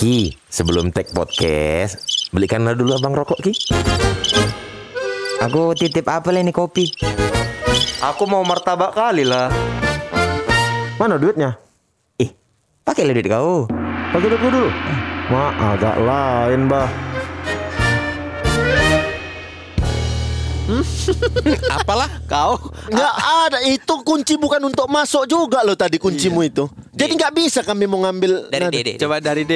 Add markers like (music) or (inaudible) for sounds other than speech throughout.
Ki, sebelum take podcast, belikanlah dulu abang rokok Ki. Aku titip apa ini kopi? Aku mau martabak kali lah. Mana duitnya? Ih, pakai duit kau. Pakai duit dulu. Ma, agak lain, bah. (laughs) Apalah kau? Nggak ada itu kunci bukan untuk masuk juga loh tadi kuncimu itu. Jadi nggak bisa kami mau ngambil Dari nada. Dede. Coba dari D.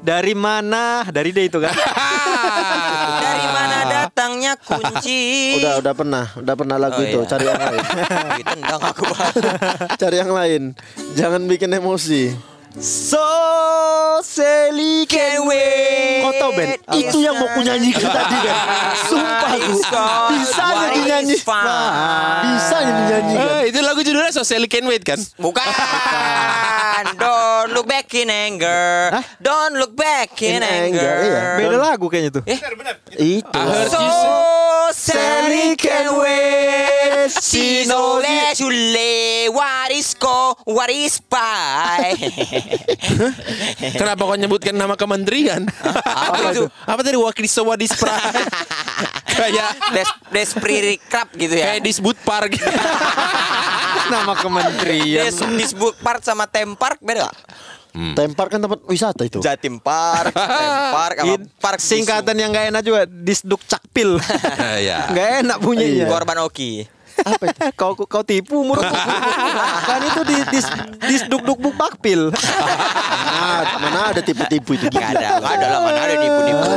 Dari mana? Dari D itu kan. (laughs) Dari mana datangnya kunci? (laughs) Udah udah pernah, udah pernah lagu Oh, itu. iya. Cari yang lain. (laughs) Ditendang aku. Cari yang lain. Jangan bikin emosi. (laughs) So silly can wait. Kau tahu Ben? Itu yang mau ku nyanyikan tadi Ben. Sumpah ku. Bisa What jadi nyanyi. is fun? Bisa jadi nyanyikan. Eh, itu lagu judulnya Socially Can Wait kan? Bukan. Don't look back in anger. Don't look back in, In anger, anger. iya. Beda lagu kayaknya tuh. Itu. I heard So Sally can wait. She knows that you lay. What is go? What is by? (laughs) Kenapa kau nyebutkan nama kementerian? Apa itu? Apa tadi wakil Sawadis Pra? kayak Des Despriri Krab gitu ya. kayak disebut par gitu. (laughs) Nama kementerian. Des disebut part sama Tempark beda gak? Tempar kan tempat wisata itu. Jatim Park, It- Park singkatan yang gak enak juga Disduk Cakpil. (laughs) ya. Gak enak punyanya. Korban Oki. Apa itu? kau kau tipu murut kan itu di dis disduk duk buk bakpil. Ah, mana ada tipu-tipu itu Gak gila. ada, gak ada lah mana ada nipu-nipu.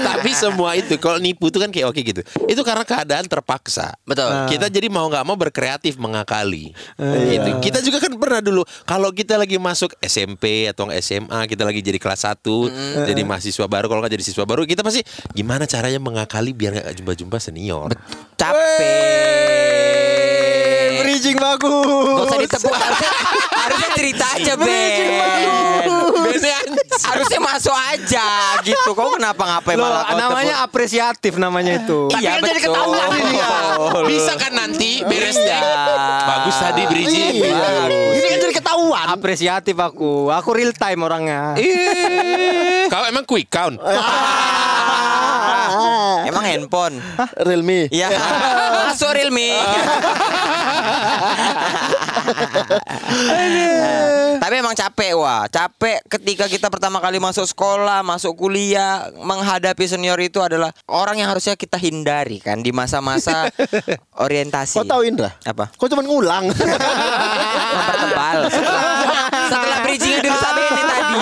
Tapi semua itu kalau nipu itu kan kayak oke gitu. Itu karena keadaan terpaksa. Betul. Kita jadi mau nggak mau berkreatif mengakali. Gitu. Kita juga kan pernah dulu kalau kita lagi masuk SMP atau SMA, kita lagi jadi kelas 1, jadi mahasiswa baru kalau nggak jadi siswa baru, kita pasti gimana caranya mengakali biar nggak jumpa-jumpa senior. Capek. Bridging bagus. Gak usah ditepuk harusnya, harusnya cerita aja Ben Harusnya masuk aja gitu Kau kenapa ngapain Loh, malah kau namanya tepuk? apresiatif namanya itu. Iya kan jadi betul ketahuan ini ya. Bisa kan nanti beres Iya. deh. Bagus tadi bridging. Iya. Ini kan jadi ketahuan. Apresiatif aku. Aku real time orangnya. Kau emang quick count. (laughs) Emang handphone Realme. Iya (laughs) Masuk Realme (laughs) Tapi emang capek wah Capek ketika kita pertama kali masuk sekolah Masuk kuliah Menghadapi senior itu adalah Orang yang harusnya kita hindari kan Di masa-masa orientasi Kau tahu Indra? Apa? Kau cuma ngulang. Mempertebal Setelah, setelah bridging yang dirusak ini tadi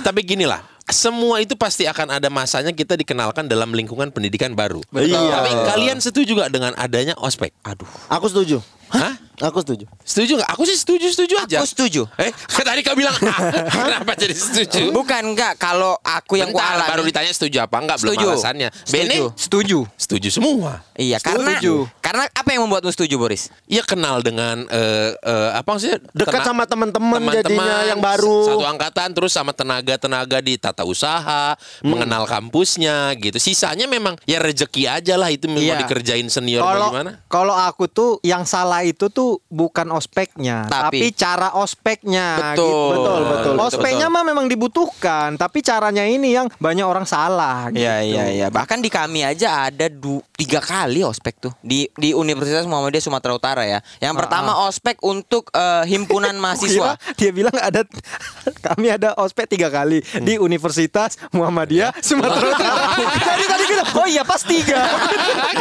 tapi gini lah. Semua itu pasti akan ada masanya kita dikenalkan dalam lingkungan pendidikan baru. Iya. Tapi kalian setuju gak dengan adanya ospek? Aduh. Aku setuju. Hah? Aku setuju. Setuju gak? Aku sih setuju, setuju aja. Aku setuju Eh, kan tadi kau bilang ah, (laughs) kenapa jadi setuju? Bukan enggak Kalau aku yang Bentar, kualami baru ditanya setuju apa enggak Setuju. belum alasannya. Bene Setuju. Setuju. setuju semua. Iya karena Setuju. Karena apa yang membuatmu setuju Boris? Iya kenal dengan eh, eh, apa maksudnya? Dekat Tena- sama teman-teman jadinya yang baru. Satu angkatan terus sama tenaga-tenaga di tata usaha, mengenal kampusnya gitu. Sisanya memang ya rezeki aja lah itu mau Iya. dikerjain senior Kalau bagaimana? kalau aku tuh yang salah itu tuh bukan ospeknya, Tapi- tapi, cara ospeknya. Betul. gitu. Betul, betul. Ospeknya mah memang dibutuhkan, tapi caranya ini yang banyak orang salah. Iya gitu. iya iya. Bahkan di kami aja ada du- tiga kali ospek tuh di di Universitas Muhammadiyah Sumatera Utara ya. Yang pertama ospek untuk eh, himpunan (laughs) mahasiswa. dia bilang ada (laughs) kami ada ospek tiga kali di Universitas Muhammadiyah Sumatera (laughs) Utara. Jadi tadi kita oh iya pas tiga.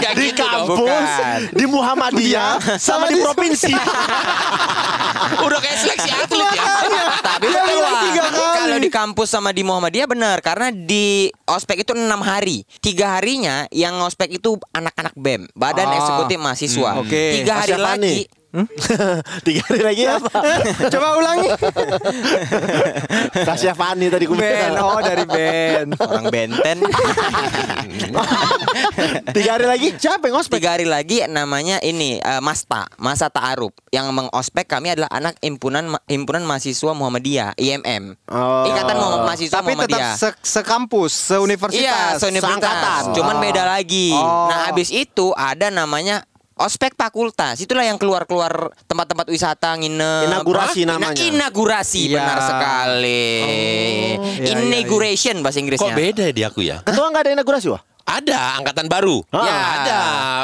Di gitu dong. kampus, Bukan. di Muhammadiyah, sama di provinsi. (laughs) Udah kayak seleksi atlet ya. Tapi kalau di kampus sama di Muhammadiyah benar karena di ospek itu enam hari. Tiga harinya yang ospek itu anak-anak BEM, Badan Ah. Eksekutif Mahasiswa. Hmm, oke. Tiga hari lagi (laughs) Tiga hari lagi apa? Coba ulangi. (laughs) Kasih Fani tadi ku Ben, oh dari Ben. orang Benten. (laughs) Tiga hari lagi siapa yang ngospek? Tiga hari lagi namanya ini eh, Masta, Masa Ta'aruf. Yang mengospek kami adalah anak himpunan himpunan mahasiswa Muhammadiyah, IMM. Oh. Ikatan Mahasiswa Tapi tetap Muhammadiyah. se sekampus, seuniversitas. Iya, seuniversitas. seangkatan. Cuman beda lagi. Oh. Nah, habis itu ada namanya Ospek fakultas itulah yang keluar-keluar tempat-tempat wisata nginep. Inaugurasi namanya. Inaugurasi Iya. benar sekali. iya, Inauguration bahasa Kok Inggrisnya. beda ya di aku ya? Ketua nggak ada inaugurasi wah? Ada angkatan baru. Ah. Ya ada.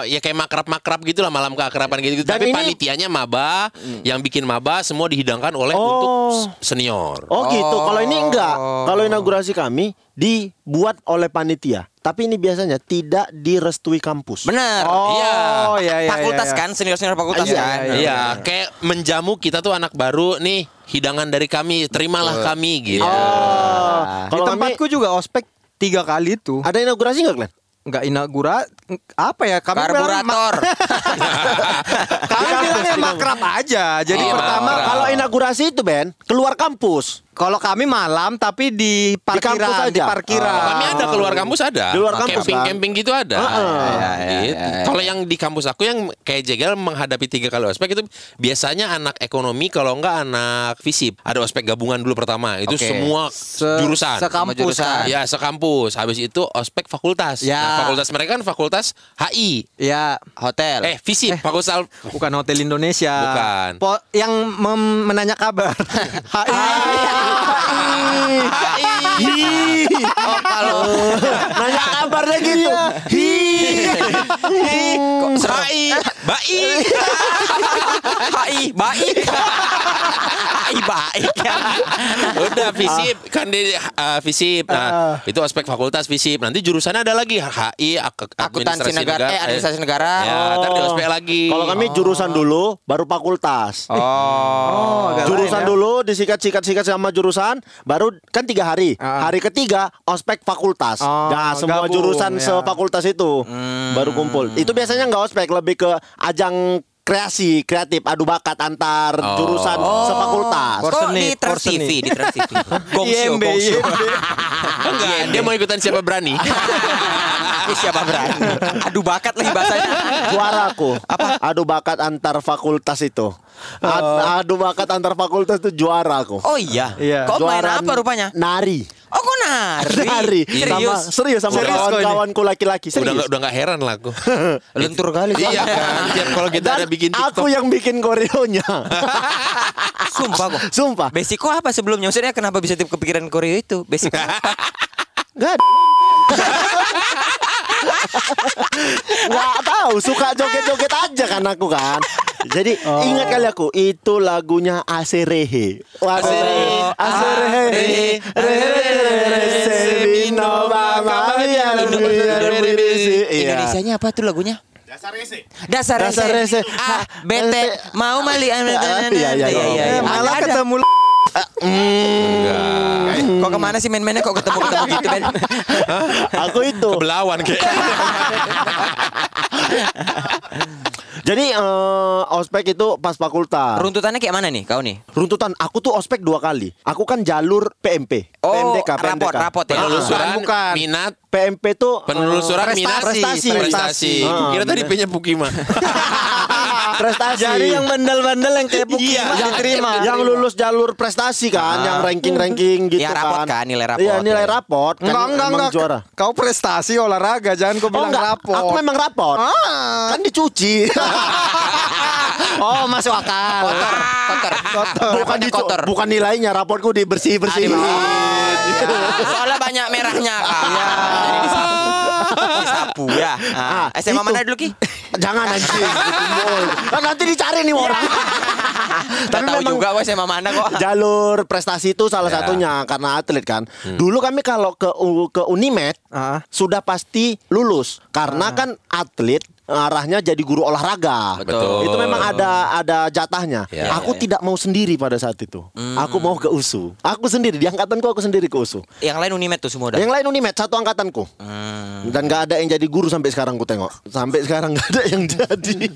Ya kayak makrab-makrab gitu lah malam keakraban gitu. Dan Tapi ini- panitianya maba, yang bikin maba semua dihidangkan oleh Oh. untuk senior. Oh gitu. Kalau ini enggak. Oh. Kalau inaugurasi kami dibuat oleh panitia. Tapi ini biasanya tidak direstui kampus. Benar. Oh, Iya. iya, iya. fakultas iya, iya. kan, senior-senior fakultas Iya, kan. iya, Iya, kayak menjamu kita tuh anak baru nih, hidangan dari kami, terimalah kami gitu. Oh. Di Kalau kami tempatku juga ospek tiga kali tuh. ada inaugurasi nggak, Glenn? Nggak inaugura apa ya? Kami Karburator. (laughs) kami bilangnya makrab aja. Jadi Iya, pertama makrab. Kalau inaugurasi itu Ben, keluar kampus. Kalau kami malam tapi di parkiran, kampus aja? di parkiran. Oh, kami ada keluar kampus ada. Di luar kampus, camping kan? camping gitu ada. Heeh. Iya, iya, Gitu. iya, iya. Kalau yang di kampus aku yang kayak jegal menghadapi tiga kali ospek itu biasanya anak ekonomi kalau enggak anak fisip. Ada ospek gabungan dulu pertama. Itu Oke. semua Se- jurusan. Sekampus jurusan. kan. Ya sekampus. Habis itu ospek fakultas. Ya. Nah, fakultas mereka kan fakultas HI. Ya, Hotel. Eh fisip. Fakultas bukan Hotel Indonesia. Bukan. Po- yang menanya kabar. (laughs) HI. Oh, kalau Nanya kabarnya gitu. kok serem? HI. Baik. (laughs) HI baik. Baik. Udah fisip kan di uh, fisip. Nah, itu ospek fakultas fisip. Nanti jurusannya ada lagi HI ak- Akuntansi administrasi negara, eh administrasi negara. Ya, ntar di ospek lagi. Kalau kami jurusan dulu, baru fakultas. Oh. agak jurusan lain ya. dulu disikat-sikat-sikat sama jurusan, baru kan tiga hari. Ah. Hari ketiga ospek fakultas. Oh, nah, semua gabung, jurusan ya. sefakultas itu baru kumpul. Itu biasanya nggak ospek, lebih ke ajang kreasi, kreatif, adu bakat antar Oh. jurusan sefakultas. Kor- Kok di Trans TV, di Trans TV. Gongsio. Enggak, dia mau ikutan siapa berani. (laughs) Siapa berani? Aduh bakat lagi bahasanya. Juara aku. Apa? Adu bakat antar fakultas itu. Ad- adu bakat antar fakultas itu juara aku. Oh iya. Iya. Kok main Juara apa rupanya? Nari. Nari? Nari. Sama, Serius? sama Serius ini? kawan-kawanku laki-laki. udah Serius. nggak udah nggak heran lah aku. (laughs) Lentur kali. iya kan. Tiap kalau kita Dan ada bikin TikTok. aku yang bikin koreonya. (laughs) Sumpah kok. Sumpah. Basic kok apa sebelumnya? Maksudnya kenapa bisa tipe kepikiran koreo itu? Basic apa? (laughs) Gak ada. Gak tahu, suka joget-joget aja kan aku kan. Jadi ingat kali aku itu lagunya Aserehe. Waduh. Aserehe. Mia, Mia, Iya. Indonesianya apa tuh lagunya? Dasar rese. Dasar rese. Dasar rese. Ah, bete mau mali Iya, iya, iya. Eh, malah Ada, ada. ketemu Kok ke mana sih main-mainnya kok ketemu-ketemu (laughs) gitu Ben? Aku itu. Belawan kayak. Jadi eh, ospek itu pas fakultas. Runtutannya kayak mana nih kau nih? Runtutan aku tuh ospek dua kali. Aku kan jalur PMP. Oh, PMDK, rapot, PMDK. rapot ya. Penelusuran, bukan. minat, PMP tuh penelusuran eh, minat, prestasi, prestasi. Ah, Kira tadi bener. punya Pukima. (laughs) prestasi. Jadi yang bandel-bandel yang kayak Puki Iya, yang diterima. yang lulus jalur prestasi kan, yang ranking-ranking gitu Yang rapot kan, nilai rapot. Iya, nilai rapot. Kan Enggak, enggak, enggak. juara. Kau prestasi olahraga, jangan kau Oh bilang enggak, rapot. aku memang rapot. Ah. Kan dicuci. (laughs) Oh, masuk akal. Kotor, kotor. bukan dicu- kotor. bukan nilainya, rapotku dibersih-bersih. Iya, Soalnya banyak merahnya kan. Jadi disapu. Disapu ya. Ah, Ah, SMA itu. mana dulu Ki? Jangan anjing. (laughs) Kan nanti dicari nih orang. (laughs) Gak tahu juga gue SMA mana kok. (laughs) jalur prestasi itu salah Ya. satunya karena atlet kan. Dulu kami kalau ke ke Unimed Ah. sudah pasti lulus karena kan atlet arahnya jadi guru olahraga. Betul. Itu memang ada ada jatahnya. Ya. aku tidak mau sendiri pada saat itu. Aku mau ke USU. Aku sendiri di angkatanku aku sendiri ke USU. Yang lain Unimed tuh semua udah. Yang lain Unimed satu angkatanku. Dan gak ada yang jadi guru sampai sekarang ku tengok. Sampai sekarang gak ada yang jadi.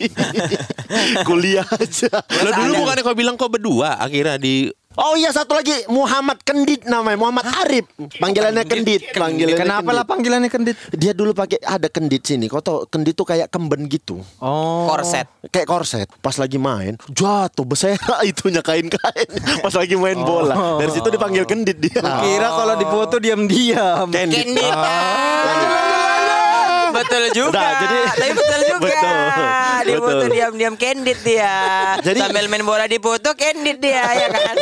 (laughs) Kuliah aja. Lo dulu bukannya kau bilang kau berdua akhirnya di Oh iya satu lagi. Muhammad Kendit namanya Muhammad Arif. Panggilannya Kendit. Panggilannya Kenapa lah Kendit. panggilannya kendit? dia dulu pakai ada kendit sini. Kau tau kendit tuh kayak kemben gitu. Oh. Korset. kayak korset. Pas lagi main jatuh bersera (laughs) itunya kain-kain. Pas lagi main bola. Dari situ dipanggil kendit dia. Kira kalau dipoto diam-diam. kendit. Kendita. lanjut lanjut lanjut Betul juga. Udah, jadi- Tapi betul juga. Betul. Di foto diam-diam candid dia. Jadi- Sambil main bola di foto candid dia ya kan.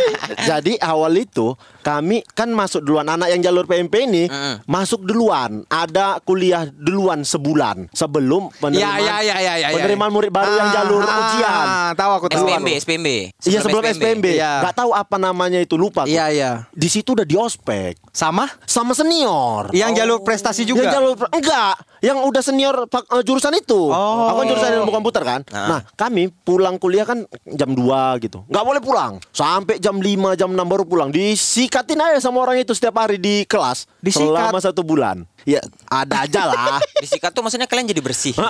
(laughs) Jadi awal itu kami kan masuk duluan anak yang jalur PMP ini Mm. masuk duluan. Ada kuliah duluan sebulan sebelum penerimaan Ya, ya, ya, ya, ya, ya. penerimaan murid baru yang Ah, jalur ah, ujian. Tahu aku tahu. SPMB, SPMB. Iya sebelum SPMB. Iya. Gak tahu apa namanya itu lupa. aku. Iya, iya. Di situ udah di ospek Sama? sama senior. Yang jalur prestasi juga. Yang jalur enggak, yang udah senior pak- eh, jurusan itu. Oh. Aku kan jurusan ilmu komputer kan. Ah. Nah, kami pulang kuliah kan jam 2 gitu. Nggak boleh pulang. Sampai jam 5, jam 6 baru pulang. Disikatin aja sama orang itu setiap hari di kelas. Disikat? Selama satu bulan. Ya, ada aja lah. (laughs) Disikat tuh maksudnya kalian jadi bersih. (laughs)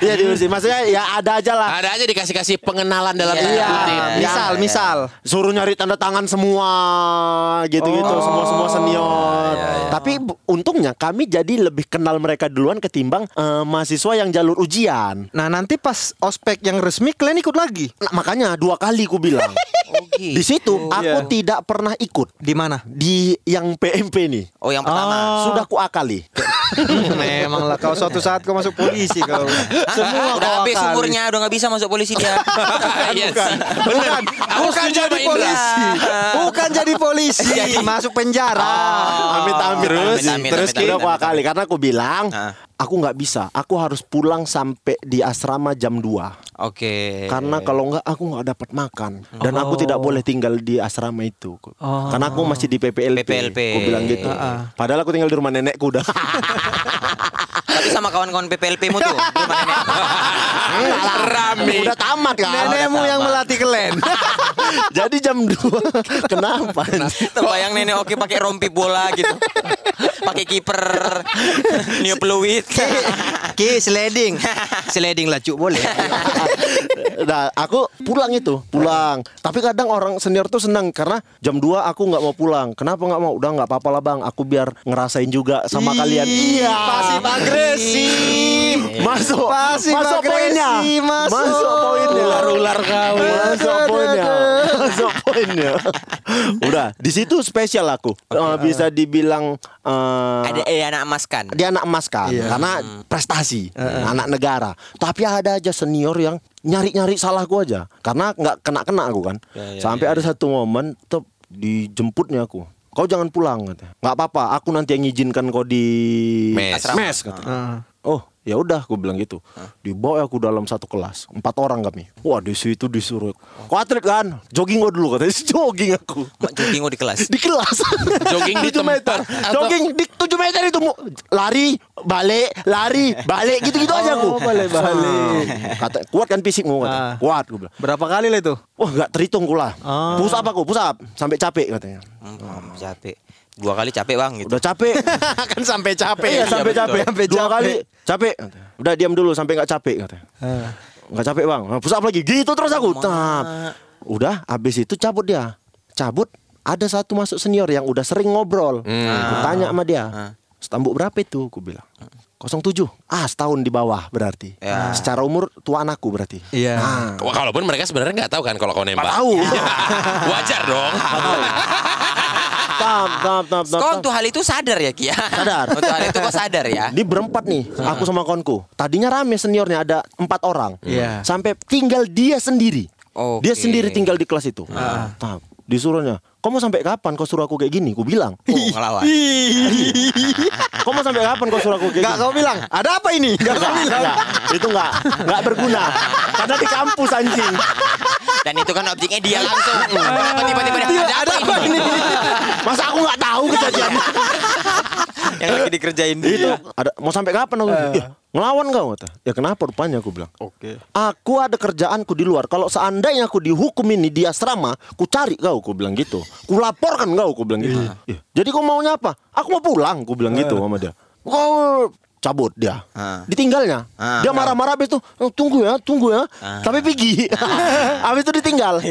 Iya dibersih. Maksudnya ya ada aja lah. Ada aja dikasih-kasih pengenalan dalam Iya. tanda kutip. Misal, misal. Suruh nyari tanda tangan semua gitu-gitu Oh. semua semua senior. Tapi bu- untungnya kami jadi lebih kenal mereka duluan ketimbang eh, mahasiswa yang jalur ujian. Nah, nanti pas ospek yang resmi kalian ikut lagi. Nah, makanya dua kali ku bilang. (laughs) Oh, gitu. Di situ aku Iya. tidak pernah ikut Di mana? di yang PMP nih. Oh yang pertama. Sudah ku akali. (laughs) Memang lah kau suatu saat kau masuk polisi kau. Semua udah kau habis umurnya udah nggak bisa masuk polisi dia. (laughs) Iya. Benar. Aku Bukan setuju jadi polisi. Bukan jadi polisi. (laughs) Masuk penjara. Amit amit Terus? terus Amit, terus amit, udah amit, ku amit, akali karena aku bilang Ah. Aku nggak bisa. Aku harus pulang sampai di asrama jam 2 Oke. Karena kalau enggak aku nggak dapat makan dan aku tidak boleh tinggal di asrama itu. Karena aku masih di PPLP. PPLP. Aku bilang gitu. Padahal aku tinggal di rumah nenekku udah. (laughs) Tapi sama kawan-kawan PPLP mu tuh. di rumah nenek. Rame. Udah tamat kan. Nenekmu yang melatih kalian. (laughs) Jadi jam 2 Kenapa? Terbayang nenek oke pakai rompi bola gitu. pakai kiper. New peluit. Ki, sliding. Sliding lah cuk boleh. nah, aku pulang itu, pulang. Tapi kadang orang senior tuh senang karena jam 2 aku nggak mau pulang. Kenapa nggak mau? Udah nggak apa-apa lah bang. Aku biar ngerasain juga sama kalian. Iya. pasif agresif. Masuk. Pasif masuk poinnya. masuk. poinnya. Ular-ular kau. Masuk poinnya. (laughs) Masuk poinnya. Udah, di situ spesial aku. Eh, bisa dibilang eh, Ada eh, anak emas kan. dia anak emas kan karena prestasi anak negara. Tapi ada aja senior yang nyari-nyari salahku aja. Karena nggak kena-kena aku kan. Sampai ada satu momen tuh dijemputnya aku. Kau jangan pulang katanya. Nggak apa-apa aku nanti yang izinkan kau di Mes. mes katanya. oh ya udah aku bilang gitu. Dibawa aku dalam satu kelas. Empat orang kami. Wah di situ disuruh. Kau atlet kan? Jogging kau dulu katanya. (laughs) Jogging aku. Mak jogging di kelas. (laughs) di kelas. Jogging di (laughs) 7 meter. tempat. Atau- jogging di 7 meter itu. Mu- lari balik lari balik. Gitu-gitu aja aku. Oh, balik-balik. kata kuat kan fisikmu? Kata Ah. kuat gue bilang. Berapa kali lah itu? wah nggak terhitung gula Ah. push up aku push up. Sampai capek katanya. Hmm, capek. Dua kali capek bang gitu. udah capek. (laughs) Kan sampai capek. iya sampai betul. capek Sampai dua capek. kali capek. udah diam dulu sampai nggak capek katanya. Nggak capek bang. Nah, push up lagi. Gitu terus aku. Tap. udah habis itu cabut dia. Cabut ada satu masuk senior yang udah sering ngobrol. Aku tanya sama dia stambuk berapa itu? Aku bilang 07 ah setahun di bawah berarti. Ya. secara umur tua anakku berarti. Iya. nah, Wah, Kalaupun mereka sebenarnya nggak tahu kan kalau kau nembak. tahu. (laughs) Wajar dong. (laughs) tap tap tap tap, Kau tap. untuk hal itu sadar ya Kia? Sadar. (laughs) untuk hal itu kau sadar ya? Ini berempat nih, aku sama kawanku. Tadinya rame seniornya ada empat orang. Iya. Sampai tinggal dia sendiri. Oke. Dia sendiri tinggal di kelas itu. Nah, disuruhnya, kau mau sampai kapan kau suruh aku kayak gini? Ku bilang. Oh, ngelawan. Kau (laughs) mau sampai kapan kau suruh aku kayak Gak gini? kau bilang, ada apa ini? Gak kau bilang. Itu enggak, enggak berguna. Karena di kampus anjing. Dan itu kan objeknya dia langsung. Kenapa tiba-tiba dia ada apa ini? Masa aku enggak tahu kejadian Yang lagi dikerjain itu dia. ada mau sampai kapan aku? "Ih, ngelawan kau kata. Ya kenapa rupanya aku bilang. Oke. Aku ada kerjaanku di luar. Kalau seandainya aku dihukum ini di asrama, ku cari kau, ku bilang gitu. Ku laporkan kau, ku bilang gitu. Ih, Jadi kau maunya apa? Aku mau pulang, ku bilang gitu sama dia. Kau cabut dia. Ah. Ditinggalnya. Ah. dia marah-marah habis itu, "Oh, tunggu ya, tunggu ya. Tapi pergi. (laughs) habis itu ditinggal.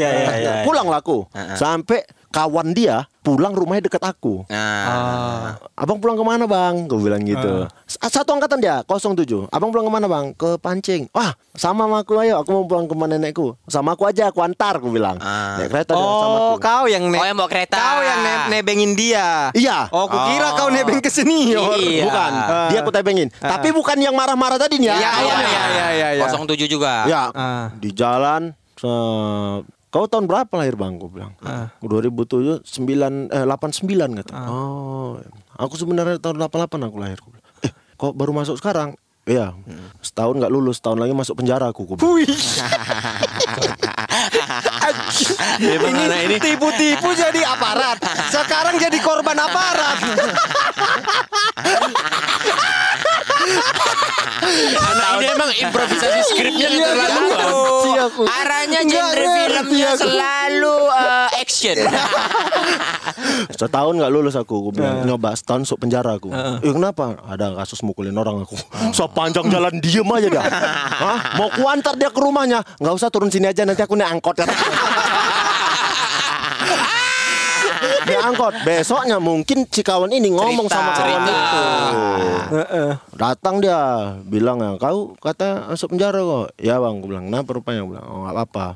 Pulanglah aku. Sampai kawan dia pulang rumahnya dekat aku. Nah, Abang pulang ke mana bang? Gue bilang gitu. S- Satu angkatan dia 07. Abang pulang ke mana bang? Ke pancing. Wah sama sama aku ayo. Aku mau pulang ke nenekku. Sama aku aja. Aku antar. Gue bilang. Ah. Naik kereta dia sama Oh, aku. kau yang Oh, yang bawa kereta. Kau yang ne- nebengin dia. Iya. Oh, kukira kau nebeng ke senior. Iya. Bukan. Dia aku tebengin. Tapi bukan yang marah-marah tadi nih ya. Iya, iya, Kawannya. iya, iya, iya, iya. 07 juga. Ya, Ah. di jalan se- Kau tahun berapa lahir bang? Gue bilang. Ah. 2007 9 eh 89 kata. Oh, aku sebenarnya tahun 88 aku lahir. Gua bilang, kok baru masuk sekarang? Iya, setahun nggak lulus, tahun lagi masuk penjara aku. Wih. (laughs) Gimana ini tipu-tipu jadi aparat. Sekarang jadi korban aparat. (laughs) Anak ini emang improvisasi skripnya Iya, keterlaluan. Ngerti aku. Arahnya genre filmnya aku. selalu uh, action. (laughs) Setahun nggak lulus aku, gue bilang nyoba setahun masuk penjara aku. Eh, kenapa? Ada kasus mukulin orang aku. (laughs) Sepanjang jalan diem aja dia. (laughs) Hah? Mau kuantar dia ke rumahnya? Nggak usah turun sini aja nanti aku naik angkot. Kata. Naik angkot. Besoknya mungkin si kawan ini ngomong Cerita. sama kawan Cerita. itu. Datang dia bilang ya, kau kata masuk penjara kok. Ya bang, gue bilang kenapa rupanya? Gue bilang oh nggak apa-apa.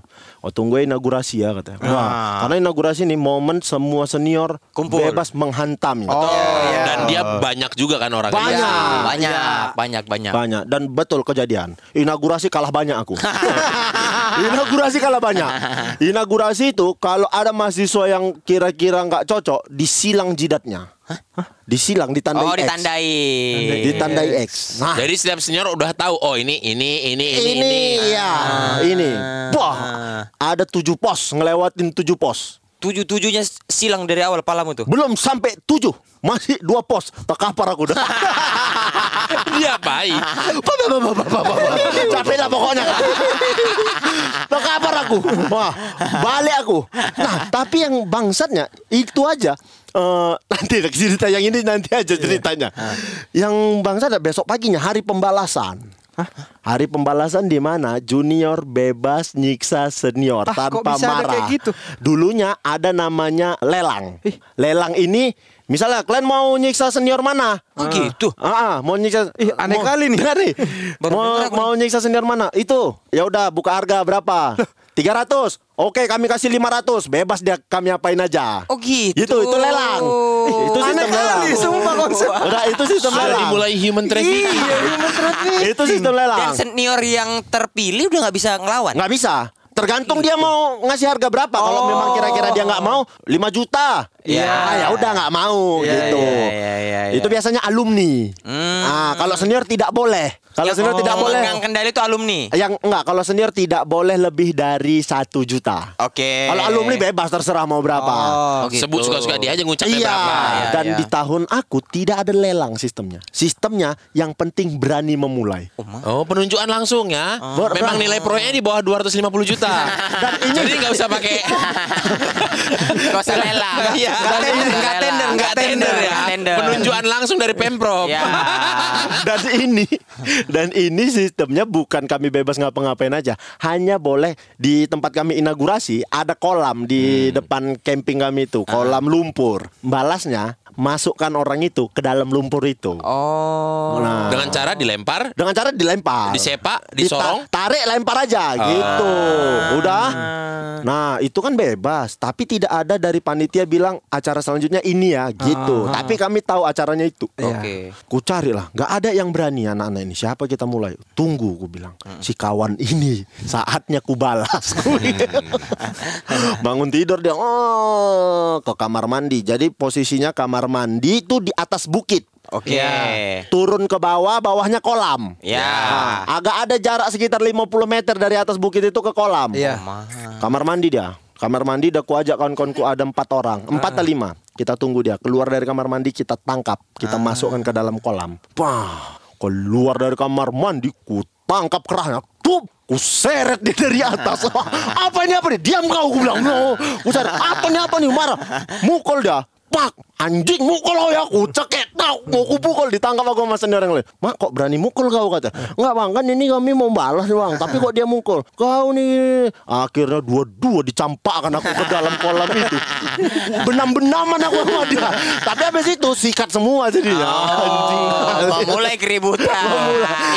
Oh tunggu inaugurasi ya katanya. Wah, karena inaugurasi ini momen semua senior Kumpul. bebas menghantam. Oh, iya. Dan dia banyak juga kan orangnya. Banyak. Iya, banyak, banyak, banyak. Banyak dan betul kejadian. Inaugurasi kalah banyak aku. (laughs) Inaugurasi kalah banyak. (laughs) Inaugurasi itu kalau ada mahasiswa yang kira-kira nggak cocok, disilang jidatnya. Disilang, ditandai Oh, X. ditandai. Ditandai X. Nah, Jadi setiap senior udah tahu oh ini ini ini ini ini, ya, ini. Wah, ada tujuh pos ngelewatin tujuh pos. Tujuh-tujuhnya silang dari awal palamu tuh. Belum sampai tujuh, masih dua pos. Terkapar aku dah. (laughs) Dia baik. Ba, ba, ba, ba, ba, ba, ba. Capek lah pokoknya. Terkapar aku. Wah, balik aku. Nah, tapi yang bangsatnya itu aja. Eh, nanti cerita yang ini nanti aja ceritanya. Yang bangsat ada besok paginya hari pembalasan. Hari pembalasan di mana junior bebas nyiksa senior Ah, kok tanpa marah. kayak gitu? Dulunya ada namanya lelang. Lelang ini misalnya kalian mau nyiksa senior mana? Oh, gitu? Ah, ah, mau nyiksa Ih, aneh mau- kali nih. Dengar nih. Mau mau nyiksa senior mana? Itu. Ya udah buka harga berapa? 300. Oke, kami kasih 500. Bebas dia kami apain aja. Oh, gitu. Itu itu lelang. itu Aneh sistem lelang. kali, sumpah konsep. Udah itu sistem Sudah lelang. dimulai human trafficking. Itu sistem Dan lelang. senior yang terpilih udah nggak bisa ngelawan. Nggak bisa. Tergantung dia mau ngasih harga berapa. Kalau Oh. memang kira-kira dia nggak mau 5 juta. Iya. Ya, ya udah nggak mau Iya, gitu. iya, iya, iya, iya. Itu biasanya alumni. Hmm. Ah, kalau senior tidak boleh. Kalau Yang senior tidak boleh. memegang kendali itu alumni. Yang enggak, kalau senior tidak boleh lebih dari satu juta. Oke. Kalau alumni bebas terserah mau berapa. Oh, gitu. Sebut suka-suka dia aja ngucapnya Iya, berapa. Iya, dan iya. di tahun aku tidak ada lelang sistemnya. Sistemnya yang penting berani memulai. Oh, penunjukan langsung ya. Ber- Memang nilai proyeknya di bawah 250 juta. Jadi nggak usah pakai (laughs) Gak usah. Iya. Nggak tender, lelang. tender, Nggak tender ya. Nggak tender. Penunjukan langsung dari Pemprov. Ya. (laughs) dan ini dan ini sistemnya bukan kami bebas ngapa-ngapain aja. Hanya boleh di tempat kami inaugurasi ada kolam di depan camping kami itu, kolam lumpur. Balasnya masukkan orang itu ke dalam lumpur itu. Oh. Nah, Dengan cara dilempar, dengan cara dilempar. disepak, Dita- disorong. tarik lempar aja gitu. Udah. Nah, itu kan bebas, tapi tidak ada dari panitia bilang acara selanjutnya ini ya gitu. Tapi kami tahu acaranya itu. Oke. Ku cari lah, nggak ada yang berani anak-anak ini. Siapa kita mulai? Tunggu, ku bilang. Si kawan ini saatnya ku balas. Ku bilang. Bangun tidur dia, oh ke kamar mandi. Jadi posisinya kamar mandi itu di atas bukit. Oke. Turun ke bawah, bawahnya kolam. Ya. Nah, agak ada jarak sekitar 50 meter dari atas bukit itu ke kolam. Iya. Kamar mandi dia. Kamar mandi udah ku ajak kawan-kawanku ada empat orang, empat atau lima. Kita tunggu dia keluar dari kamar mandi, kita tangkap, kita masukkan ke dalam kolam. Wah, keluar dari kamar mandi, ku tangkap kerahnya, tuh, ku seret dia dari atas. (laughs) Wah, apa ini apa nih? Diam kau, ku bilang. No. Ku seret, apa nih apa nih? Marah, mukul dia. Pak, anjing mukul lo ya aku cekek tau mau ku pukul ditangkap aku sama senior yang lain mak kok berani mukul kau kata nggak bang kan ini kami mau balas bang tapi kok dia mukul kau nih akhirnya dua-dua dicampakkan aku ke dalam kolam itu benam-benaman aku sama dia tapi habis itu sikat semua jadinya anjing Oh, mulai keributan.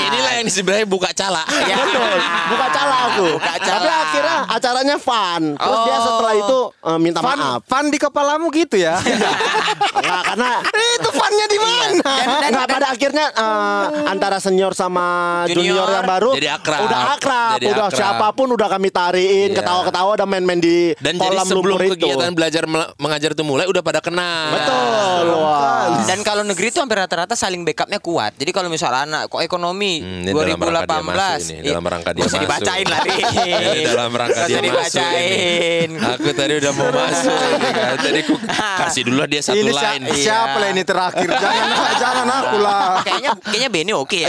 Inilah yang sebenarnya buka cala. Ya. (laughs) Betul, buka cala aku. Buka cala. Tapi akhirnya acaranya fun. Terus dia Oh. setelah itu eh, minta Fun, maaf. fun di kepalamu gitu ya. (laughs) Nggak, karena itu funnya di? Dan, dan, Nggak, pada akhirnya eh, antara senior sama junior, Junior. yang baru Jadi akrab. udah akrab, Jadi udah akrab. siapa pun udah kami tariin, Iya. ketawa-ketawa udah main-main di Dan jadi kolam sebelum lumpur itu. kegiatan belajar mengajar itu mulai udah pada kenal. Betul. Wah. Dan kalau negeri itu hampir rata-rata saling backupnya kuat. Jadi kalau misalnya anak kok ekonomi Hmm, ini dalam rangka dia 2018 masuk (laughs) ini, dalam rangka dia masuk. dibacain lah. Ini dalam rangka dia masuk. Aku tadi udah mau masuk kan. Tadi ku (laughs) kasih dulu dia satu line. Iya. siapa lah ini terakhir? (laughs) Jangan jangan aku lah. kayaknya kayaknya Benny oke ya.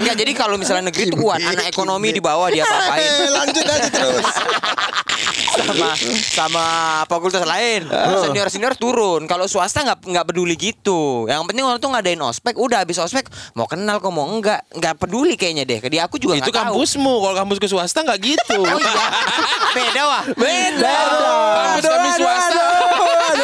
Enggak jadi kalau misalnya negeri itu kuat, anak ekonomi di bawah dia apa-apain. lanjut aja terus. sama sama fakultas lain. Senior senior turun. Kalau swasta nggak nggak peduli gitu. Yang penting orang tuh ngadain ospek, udah habis ospek mau kenal kok mau enggak, nggak peduli kayaknya deh. Dia aku juga Itu kampusmu, kalau kampus ke swasta nggak gitu. Oh iya. (laughs) Beda wah. Beda. Kampus kami swasta.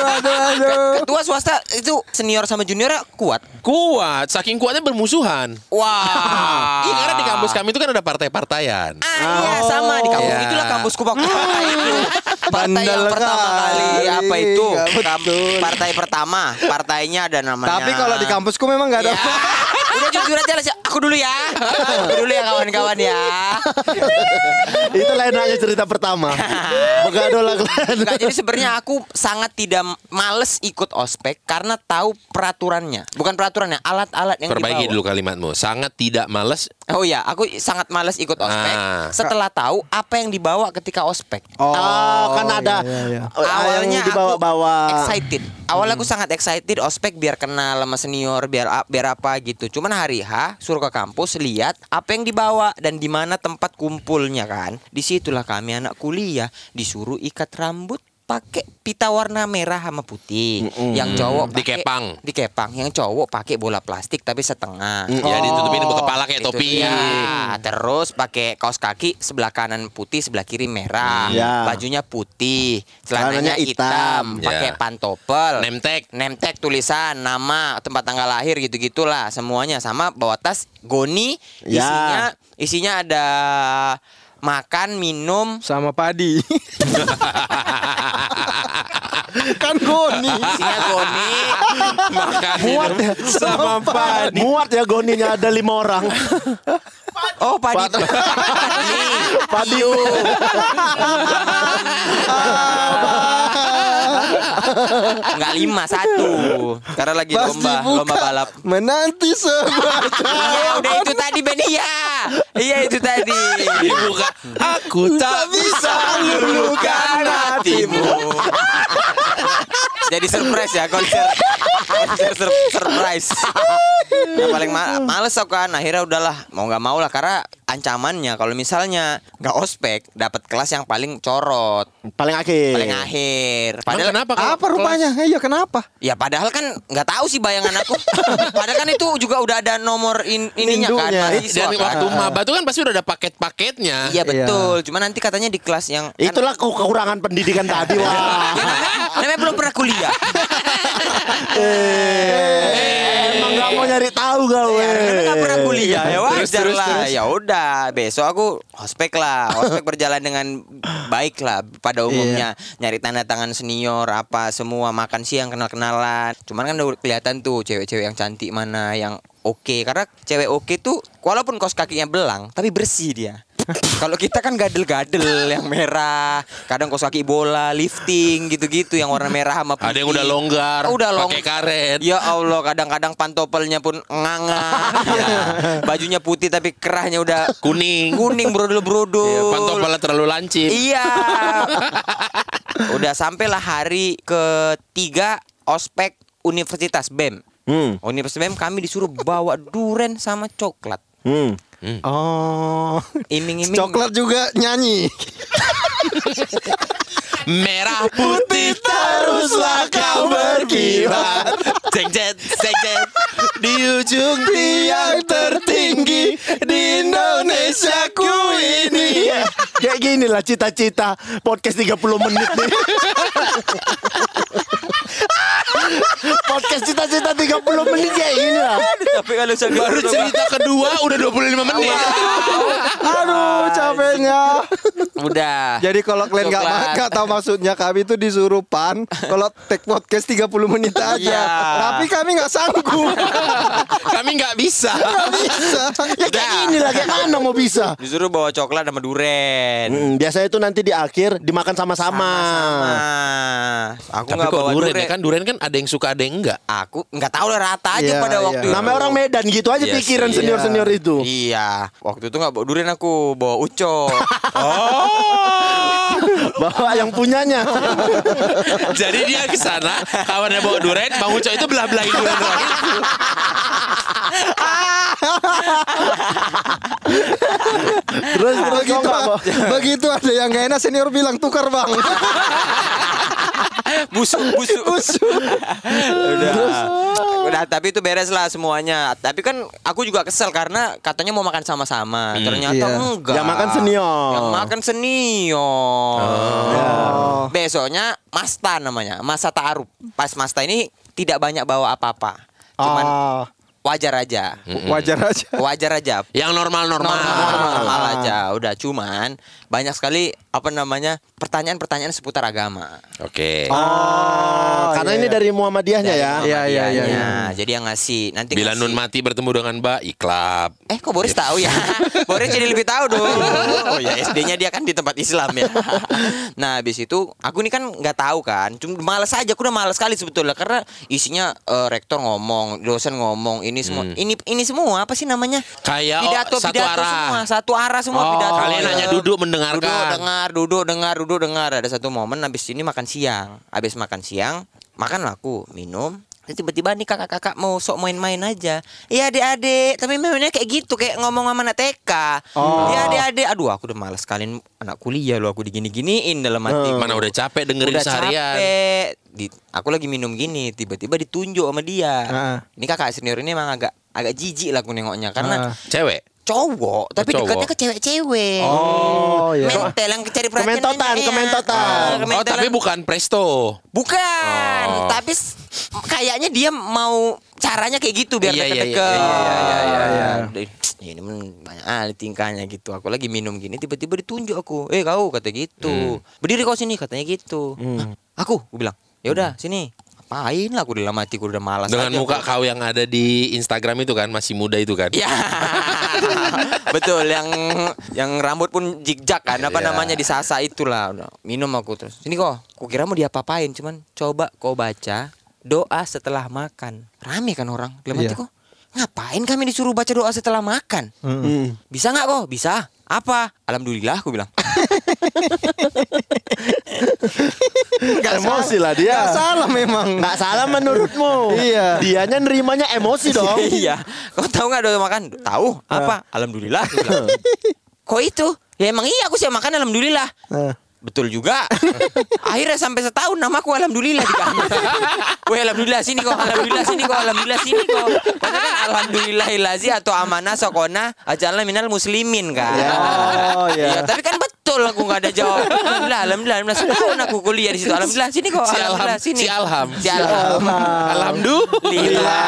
Aduh, aduh, aduh. Ketua swasta itu senior sama juniornya kuat. Kuat, saking kuatnya bermusuhan. Wah. Iya karena di kampus kami itu kan ada partai-partaian. Ah, iya sama di kampus Iya. itulah kampusku waktu partai itu. Partai yang pertama kali kali. apa itu? Betul. Partai pertama, partainya ada namanya. Tapi kalau di kampusku memang nggak ada. Ya. Udah jujur aja lah, aku dulu ya. Aku dulu ya kawan-kawan ya. Itu lain aja cerita pertama. Begadol lah jadi sebenarnya aku sangat tidak males ikut ospek karena tahu peraturannya. Bukan peraturannya, alat-alat yang Perbaiki dibawa. dulu kalimatmu. Sangat tidak males. Oh iya, aku sangat males ikut ospek Ah. setelah tahu apa yang dibawa ketika ospek. Oh, kan ada iya, iya. eh, Awalnya yang dibawa-bawa. aku excited. Awalnya aku sangat excited ospek biar kenal sama senior, biar biar apa gitu. Cuman hari H suruh ke kampus lihat apa yang dibawa dan di mana tempat kumpulnya kan. Di situlah kami anak kuliah disuruh ikat rambut pakai pita warna merah sama putih. Yang cowok pakai- Dikepang. Dikepang. Yang cowok pakai bola plastik tapi setengah. Ya ditutupin kepala kayak Itu topi. dia. Terus pakai kaos kaki sebelah kanan putih, sebelah kiri merah. Ya. Bajunya putih, Celananya hitam, hitam. pakai Ya. pantopel. Nemtek. Nemtek tulisan nama, tempat tanggal lahir gitu-gitulah semuanya sama bawa tas goni Ya. isinya isinya ada makan, minum, Sama padi. (laughs) kan goni. isinya goni. Makan Muat ya. sama padi. Muat ya goninya ada lima orang. (laughs) Oh, padi. Padi. Padiu. (laughs) Enggak lima satu. Karena lagi Pas lomba, dibuka, lomba balap. Menanti sebuah Iya, udah itu tadi Ben iya. Iya itu tadi. Dibuka. Aku tak bisa Lulukan hatimu. (laughs) Jadi surprise ya konser. Konser sur- surprise. Yang paling ma- males aku kan akhirnya udahlah mau nggak mau lah karena ancamannya kalau misalnya nggak ospek dapat kelas yang paling corot Paling akhir. paling akhir Emang padahal kenapa kalau Apa rupanya? Iya kenapa? ya padahal kan nggak tahu sih bayangan aku (laughs) padahal kan itu juga udah ada nomor in- ininya kan Nindunya. mahasiswa Dan kan. waktu maba tuh kan pasti udah ada paket-paketnya. Iya betul. Cuma nanti katanya di kelas yang kan- Itulah ke- kekurangan pendidikan tadi wah. Ya, namanya, namanya belum pernah kuliah. (laughs) Eh, Emang gak mau nyari tahu kau. Ya, namanya nggak pernah kuliah ya wajar terus, lah. Ya udah, besok aku ospek lah. Ospek berjalan dengan baik lah pada umumnya. Nyari tanda tangan senior apa semua makan siang kenal-kenalan. Cuman kan udah kelihatan tuh cewek-cewek yang cantik mana yang oke karena cewek oke tuh walaupun kaos kakinya belang tapi bersih dia. Kalau kita kan gadel-gadel yang merah, kadang kaos kaki bola, lifting gitu-gitu yang warna merah sama putih. Ada yang udah longgar, udah long- pakai karet. Ya Allah, kadang-kadang pantopelnya pun nganga. Ya. Bajunya putih tapi kerahnya udah Kuning. kuning brodol-brodol. Iya, pantopelnya terlalu lancip. Iya. udah sampailah hari ketiga ospek Universitas BEM. Hmm. Universitas BEM kami disuruh bawa duren sama coklat. Hmm. Oh. Iming-iming. Coklat juga nyanyi. Merah putih teruslah kau berkibar Cek jet, cek jet Di ujung tiang tertinggi Di Indonesia ku ini Kayak gini lah cita-cita podcast 30 menit nih. podcast cita-cita 30 menit kayak gini lah. Tapi kalau saya Baru cerita kedua udah 25 menit Aduh capeknya. udah. Jadi kalau kalian nggak nggak tahu maksudnya kami itu disuruh pan kalau take podcast 30 menit aja. Iya. Tapi kami nggak sanggup. Kami nggak bisa Bisa. Ya kayak gini lah kayak mana mau bisa. Disuruh bawa coklat sama duren. Hmm, biasanya itu nanti di akhir dimakan sama-sama. Sama. Aku Tapi nggak kok bawa duren duren. ya kan Duren kan ada yang suka ada yang enggak Aku nggak tahu lah rata aja Iya, pada iya. waktu itu. Namanya orang Medan gitu aja Iya pikiran senior-senior itu. Iya, waktu itu nggak bawa duren aku bawa uco. (laughs) oh, (laughs) Bawa yang punyanya. (laughs) Jadi dia ke sana Kawannya bawa duren Bang Uco itu belah-belahin duren doang. Terus terus begitu, begitu ada yang gak enak senior bilang tukar bang. busuk busuk busuk. udah, udah. Tapi itu beres lah semuanya. Tapi kan aku juga kesel karena katanya mau makan sama-sama. Ternyata Iya. enggak. Yang makan senior. Yang makan senior. Oh. Besoknya Masta namanya, Masa Ta'aruf. Pas Masta ini tidak banyak bawa apa-apa. Cuman Ah, wajar aja. wajar aja. (laughs) Wajar aja. Yang normal-normal normal, normal aja udah cuman banyak sekali apa namanya pertanyaan-pertanyaan seputar agama Oke Oh, karena iya, ini iya. dari Muhammadiyahnya ya. Iya, iya, iya, Muhammadiyahnya. iya. jadi yang ngasih nanti Bila ngasih- Nun mati bertemu dengan Mbak Iklab eh kok Boris tahu ya (laughs) Boris jadi lebih tahu dong oh ya SD-nya dia kan di tempat Islam ya (laughs) nah habis itu aku ini kan nggak tahu kan cuma males aja aku udah males sekali sebetulnya karena isinya eh, rektor ngomong dosen ngomong ini semua ini ini semua apa sih namanya Kayak, oh, pidato satu pidato arah. semua satu arah semua Oh, pidato Kalian hanya duduk mendengarkan Duduk dengar, duduk dengar, duduk dengar. Ada satu momen habis ini makan siang. Habis makan siang, makan aku, minum. Tiba-tiba nih kakak-kakak mau sok main-main aja. Iya adik-adik, tapi mainnya kayak gitu, kayak ngomong sama anak TK. Oh. Iya adik-adik, aduh aku udah males sekalian anak kuliah lo aku digini-giniin dalam hati. Mana udah capek dengerin Udah seharian capek. Di, aku lagi minum gini, tiba-tiba ditunjuk sama dia. Ah. Ini kakak senior ini emang agak agak jijik lah aku nengoknya karena Ah. Cewek cowok tapi Cowok. dekatnya ke cewek-cewek. Oh, iya. Mentel yang cari perhatian Kementotan, aja, iya. kementotan. Ah, Oh kementelan. tapi bukan Presto bukan, Oh. tapi kayaknya dia mau caranya kayak gitu biar Iya, iya, deket-deket. iya, iya, iya, iya, iya. Deh, Ini men banyak ali tingkahnya gitu. Aku lagi minum gini tiba-tiba ditunjuk aku. Eh kau kata gitu. Berdiri kau sini katanya gitu. Hah, aku, aku bilang. Ya udah sini. Ngapain lah aku dalam hati aku udah malas Dengan aja muka aku. kau yang ada di Instagram itu kan Masih muda itu kan Ya (laughs) Betul yang yang rambut pun jigjak kan apa Iya. namanya disasa itulah. Minum aku terus. Sini kok. Kukira mau diapa-apain cuman coba kau baca doa setelah makan. Rame kan orang. Dalam hati Iya. kok. Ngapain kami disuruh baca doa setelah makan? Hmm. Bisa nggak kok? Bisa. Apa? Alhamdulillah aku bilang. (laughs) Emosi lah dia. Nggak salah memang. Nggak salah menurutmu. Iya. Dianya nerimanya emosi (laughs) dong. iya. Kau tahu nggak doa makan? Tahu. Apa? Alhamdulillah. aku bilang. (laughs) Kok itu? Ya emang iya aku sih makan alhamdulillah. Betul juga. (laughs) Akhirnya sampai setahun namaku alhamdulillah diganti. (laughs) Weh alhamdulillah sini kok, alhamdulillah sini kok, alhamdulillah sini kok. Karena kan alhamdulillahilazi atau amanah sokona ajalna minal muslimin kan. Ya, oh, ya. Iya, tapi kan betul aku nggak ada jawab. Alhamdulillah, alhamdulillah, alhamdulillah. Setahun aku kuliah di situ. Alhamdulillah sini kok, Si alhamdulillah Alham sini. Si Alham Si Alham. Alhamdulillah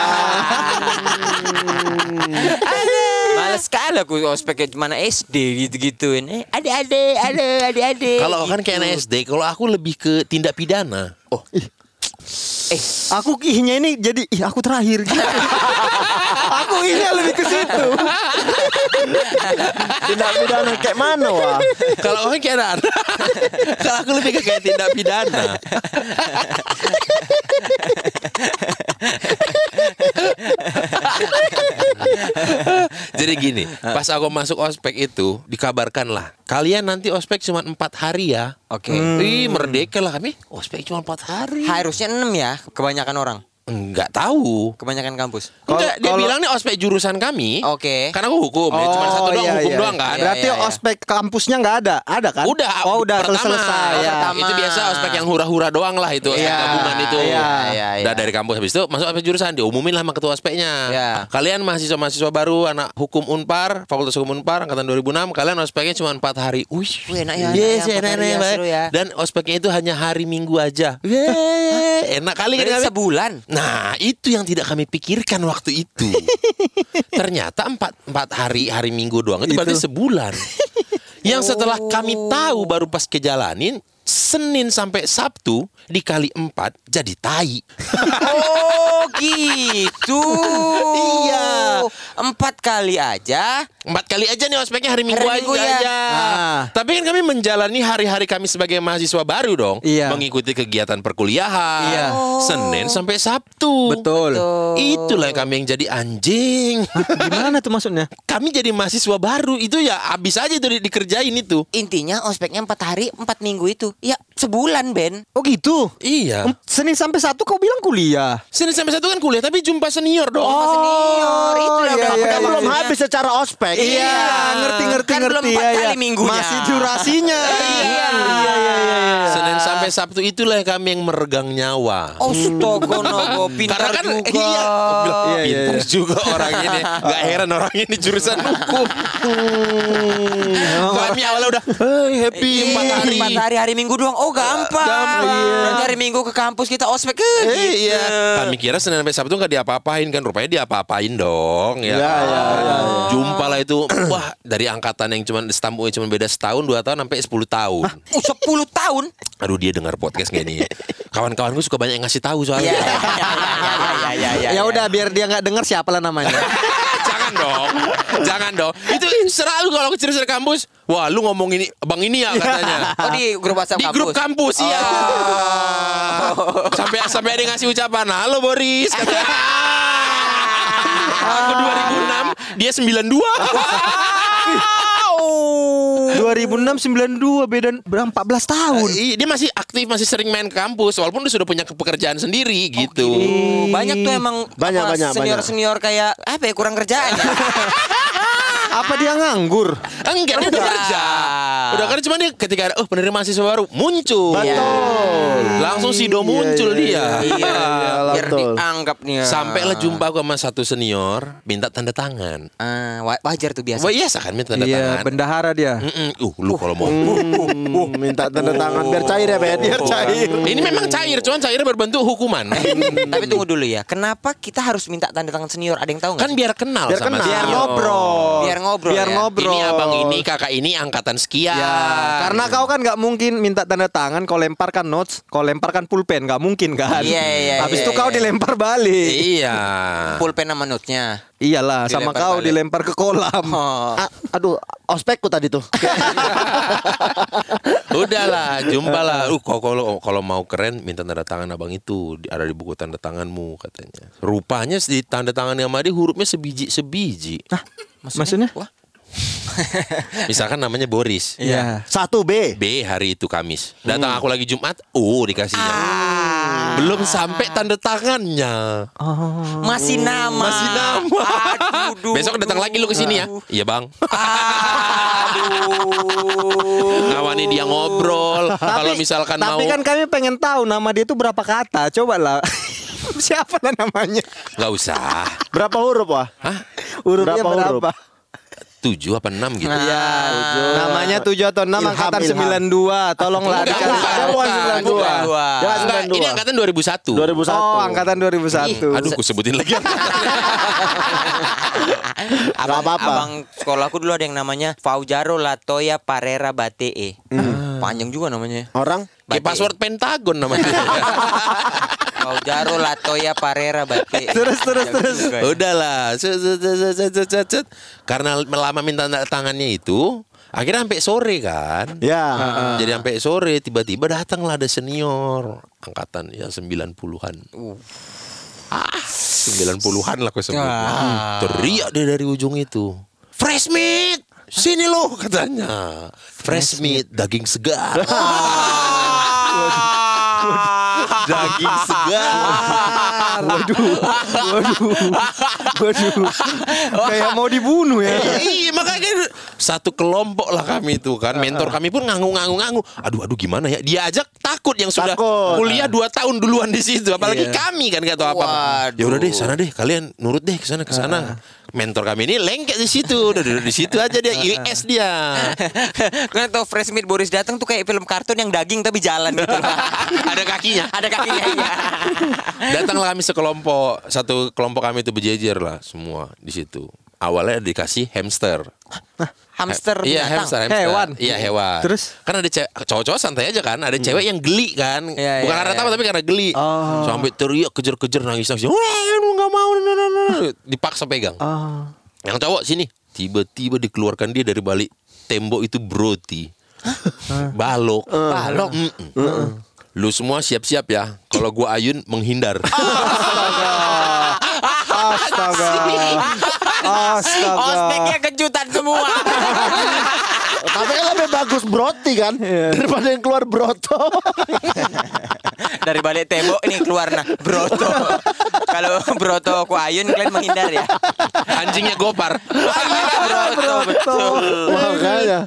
Males sekali aku ospek kayak mana SD gitu-gituin. Eh, adik-adik, ada adik-adik. Kalau kan kayak anak SD Kalau aku lebih ke tindak pidana oh. Eh, Aku ihnya ini jadi ih aku terakhir. (laughs) aku ihnya lebih ke situ. (laughs) Tindak pidana kayak mana wah? Kalau orang kayak anak (laughs) Kalau aku lebih ke kayak tindak pidana (laughs) Jadi gini, pas aku masuk ospek itu dikabarkan lah, kalian nanti ospek cuma empat hari ya. Oke. Ih merdeka lah kami. Ospek cuma empat hari. Harusnya 6 ya kebanyakan orang. Enggak tahu. Kebanyakan kampus. Enggak, dia kalau- bilang nih ospek jurusan kami. Oke. Karena aku hukum, ya cuma satu doang iya, hukum iya. doang kan. Berarti Iya, iya, iya. ospek kampusnya nggak ada, ada kan? Udah, Oh udah pertama. selesai Oh, ya. pertama. Itu biasa ospek yang hura-hura doang lah itu, Iya, gabungan itu. iya, iya, iya. Udah dari kampus habis itu masuk ospek jurusan diumumin lah sama ketua ospeknya. Iya. Kalian mahasiswa-mahasiswa baru anak hukum Unpar, Fakultas Hukum Unpar angkatan 2006, kalian ospeknya cuma 4 hari. Wih, Wih, enak ya, Yes, enak ya, enak, empat hari enak, ya, enak. seru ya. Dan ospeknya itu hanya hari Minggu aja. Enak kali kan sebulan. Nah, itu yang tidak kami pikirkan waktu itu. (laughs) Ternyata empat, empat hari hari Minggu doang itu, berarti sebulan. Yang setelah kami tahu baru pas kejalanin Senin sampai Sabtu dikali empat jadi tai. (laughs) Oh gitu. Iya. Empat kali aja. Empat kali aja nih ospeknya hari Minggu Hari Minggu aja. ya. aja. Ah. Tapi kan kami menjalani hari-hari kami sebagai mahasiswa baru dong. Iya. Mengikuti kegiatan perkuliahan. Iya. Senin sampai Sabtu. Betul. Itulah yang kami yang jadi anjing. (laughs) Gimana tuh maksudnya? kami jadi mahasiswa baru itu ya habis aja itu di- dikerjain itu. Intinya ospeknya empat hari, empat minggu itu. Ya sebulan Ben. Oh gitu. Iya. Senin sampai Sabtu kau bilang kuliah. Senin sampai satu kan kuliah tapi jumpa senior dong. Oh, senior itu iya, iya, iya. belum maksudnya. habis secara ospek. Iya, ngerti ngerti Kan belum ngerti empat ya, ya. kali minggunya. Masih durasinya. (laughs) Iya. iya, iya, iya. Senin sampai Sabtu itulah yang kami yang meregang nyawa. Oh, Nogo (laughs) pintar Karena kan juga. iya, bilang, Iya, iya, pintar iya. juga orang ini. Gak heran orang ini jurusan hukum. (laughs) Kami awalnya udah hey, happy Iya, empat hari. Empat hari hari Minggu doang. Oh gampang. Gampang. Berarti hari Minggu ke kampus kita ospek ke. Eh, gitu. iya. Kami kira Senin sampai Sabtu nggak diapa-apain kan, rupanya diapa-apain dong. Ya, Iya, iya, iya, Jumpa lah itu, (clears throat) wah dari angkatan yang cuma stampu cuma beda setahun, dua tahun sampai 10 tahun. Oh, 10 tahun. Aduh dia dengar podcast gak nih? Kawan-kawanku suka banyak yang ngasih tahu Iya, soalnya. iya, iya, iya, iya, iya, iya. Ya udah biar dia nggak dengar siapa lah namanya. (laughs) Jangan dong, jangan dong. Itu selalu kalau aku cerita di kampus, wah lu ngomong ini, bang ini ya katanya. Oh di grup WhatsApp Di kampus. grup kampus iya. Sampai sampai ada ngasih ucapan, halo Boris. Katanya. (laughs) Aku 2006, dia 92. 2006 92 beda berapa 14 tahun. Iya, dia masih aktif, masih sering main ke kampus walaupun dia sudah punya pekerjaan sendiri gitu. Oh, banyak tuh emang Banyak, apa, banyak, senior banyak. senior kayak apa ya kurang kerjaan ya? (laughs) Apa dia nganggur? Enggak, dia udah Udah. kerja. Udah kerja cuma dia ketika ada oh penerima mahasiswa baru muncul. Betul. Langsung Sido muncul dia. iya, biar betul. dianggap nih. Sampailah jumpa aku sama satu senior minta tanda tangan. Ah, wa- wajar tuh biasa. Wah biasa kan minta tanda Iya, tangan. Bendahara dia. Mm-mm. Uh, lu kalau mau. Hmm, minta tanda tangan biar cair ya, Bet. Biar cair. Ini memang cair, cuman cairnya berbentuk hukuman. (laughs) Tapi tunggu dulu ya. Kenapa kita harus minta tanda tangan senior? Ada yang tahu nggak? kan biar kenal Biar sama kenal. Biar ngobrol. Biar ngobrol Biar ya. ngobrol. Ini abang ini, kakak ini angkatan sekian. Ya, karena kau kan nggak mungkin minta tanda tangan, kau lemparkan notes, kau lemparkan pulpen, nggak mungkin kan? Iya, iya, Habis iya, itu kau iya. dilempar balik. Iya. pulpen sama note-nya. Iyalah, sama Dilempar kau balik. dilempar ke kolam. Oh. Ah, aduh, ospekku tadi tuh. (laughs) Udahlah, jumpa lah. Uh, kok kalau kalau mau keren minta tanda tangan abang itu Di- ada di buku tanda tanganmu katanya. Rupanya di tanda tangan yang dia hurufnya sebiji sebiji. Maksudnya? Wah. (laughs) Misalkan namanya Boris. Iya. Satu B. B hari itu Kamis. Datang aku lagi Jumat, oh dikasihnya. Belum sampai tanda tangannya. Masih nama. Masih nama. Aduh, duh, (laughs) Besok datang lagi lu ke sini ya. Iya, Bang. Aduh. Ngawani dia ngobrol. Kalau misalkan mau Tapi kan kami pengen tahu nama dia itu berapa kata. Coba lah. (laughs) Siapa lah namanya? nggak usah. Berapa huruf, Wah? Hah? Hurufnya Berapa huruf? Tujuh apa enam gitu? Iya. Namanya 7 atau 6 Ilham, angkatan Ilham. 92. Tolonglah dikasih bukan. tahu. Bukan 92. Bukan. Jangan Enggak, ini 92. angkatan 2001. 2001. Oh, angkatan 2001. Aduh, aku sebutin lagi. Abang, apa-apa. abang sekolahku dulu ada yang namanya Faujaro Latoya Parera Batee. Panjang juga namanya. Orang Kayak Bate. password Pentagon namanya. (laughs) Faujaro Latoya Parera Batee. Terus, terus, terus. Ya. Udahlah. Karena lama minta tanda tangannya itu, akhirnya sampai sore kan. Ya. Jadi sampai sore tiba-tiba datanglah ada senior angkatan ya 90-an. Ah, 90-an lah aku sebut. Ah. Teriak dia dari ujung itu. Fresh meat. Sini lo katanya. Fresh meat daging segar. (laughs) daging segar. Waduh. Waduh. Waduh. Kayak mau dibunuh ya. Iya makanya kan satu kelompok lah kami itu kan mentor kami pun ngangu-ngangu-ngangu. Aduh aduh gimana ya? Dia aja takut yang sudah Takut. kuliah 2 tahun duluan di situ. Apalagi kami kan nggak tahu apa. Ya udah deh sana deh kalian nurut deh ke sana ke sana. Mentor kami ini lengket di situ. Udah duduk di situ aja dia IS (laughs) dia. Kan tau fresh meat Boris datang tuh kayak film kartun yang daging tapi jalan gitu. (laughs) Ada kakinya. Ada kakinya iya. Datanglah kami sekelompok, satu kelompok kami itu berjejer lah semua di situ. Awalnya dikasih hamster. Hamster Iya hamster, hamster. Hewan. Iya hewan. Terus? kan ada cewek cowok-cowok santai aja kan, ada cewek yang geli kan. Iya, Bukan iya, karena iya. takut tapi karena geli. Oh. Sampai teriak kejar-kejar nangis-nangis. Wah, lu nggak mau. Dipaksa pegang. Ah. Yang cowok sini. Tiba-tiba dikeluarkan dia dari balik tembok itu broti. Balok. Balok. Mm-mm. Lu semua siap-siap ya. Kalau gua ayun menghindar. (laughs) Astaga. (laughs) Astaga. Ospeknya kejutan semua. (laughs) Tapi kan lebih bagus broti kan daripada yang keluar broto. Dari balik tembok ini keluar nah broto. Kalau broto ku ayun kalian menghindar ya. Anjingnya gopar. broto betul. Makanya.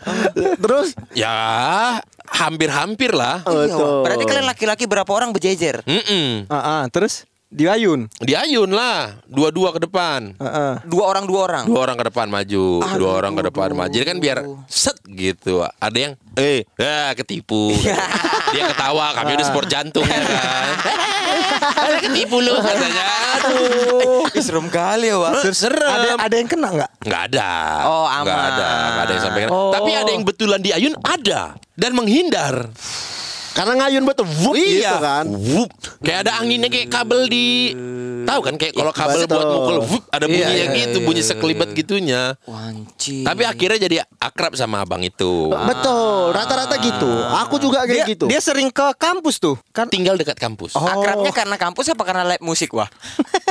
Terus Ya, hampir-hampir lah. betul. Berarti kalian laki-laki berapa orang berjejer? Mm-mm. Ah, ah, terus diayun. Diayun lah, dua-dua ke depan. Ah, ah. Dua orang dua orang. Dua orang ke depan maju, dua orang ke depan maju. Jadi kan biar set gitu. Ada yang eh ya ketipu. (laughs) Dia ketawa, kami udah sport jantung ya kan. (laughs) Ada ketipu lu katanya. Aduh. Ih, serem kali ya, Wak. Serem. Ada ada yang kena nggak? Nggak ada. Oh, Nggak aman. ada. Nggak ada yang sampai kena. Oh. Tapi ada yang betulan diayun ada dan menghindar. Karena ngayun betul wup gitu kan. Wup. Kayak ada anginnya kayak kabel di tahu kan kayak kalau kabel betul. buat mukul wup, ada bunyinya Iya, iya, gitu, bunyi sekelibet gitunya. Wanci. Tapi akhirnya jadi akrab sama abang itu. Betul, rata-rata gitu. Aku juga Dia, kayak gitu. dia sering ke kampus tuh. Kan Tinggal dekat kampus. Oh, Akrabnya karena kampus apa karena lab musik, Wah?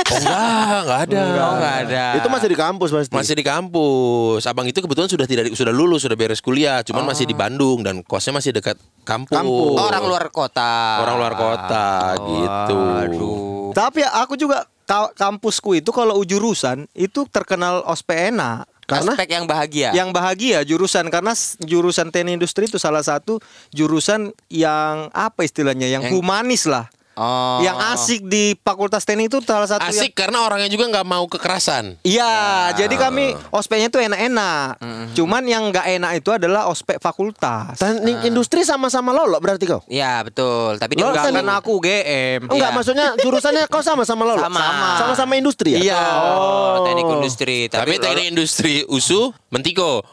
enggak, enggak ada. Oh, enggak ada. Itu masih di kampus pasti. Masih di kampus. Abang itu kebetulan sudah tidak sudah lulus, sudah beres kuliah, cuman masih di Bandung dan kosnya masih dekat kampus. Kampus. Orang luar kota. Orang luar kota gitu. Aduh. Tapi aku juga ka- kampusku itu kalau jurusan itu terkenal ospena. Karena Aspek yang bahagia. yang bahagia jurusan karena jurusan teknik industri itu salah satu jurusan yang apa istilahnya yang, Yang- humanis lah. Oh. Yang asik di Fakultas Teknik itu salah satu yang Asik karena orangnya juga nggak mau kekerasan. Iya, jadi kami ospeknya tuh enak-enak. Cuman yang nggak enak itu adalah ospek fakultas. Teknik industri sama-sama lolok berarti kau? Iya, betul. Tapi dia Enggak kan aku UGM. Enggak, Iya. maksudnya jurusannya kau sama-sama lolok? Sama. Sama-sama industri ya? Iya. Oh, teknik industri. Tapi, Tapi, teknik industri USU mentiko.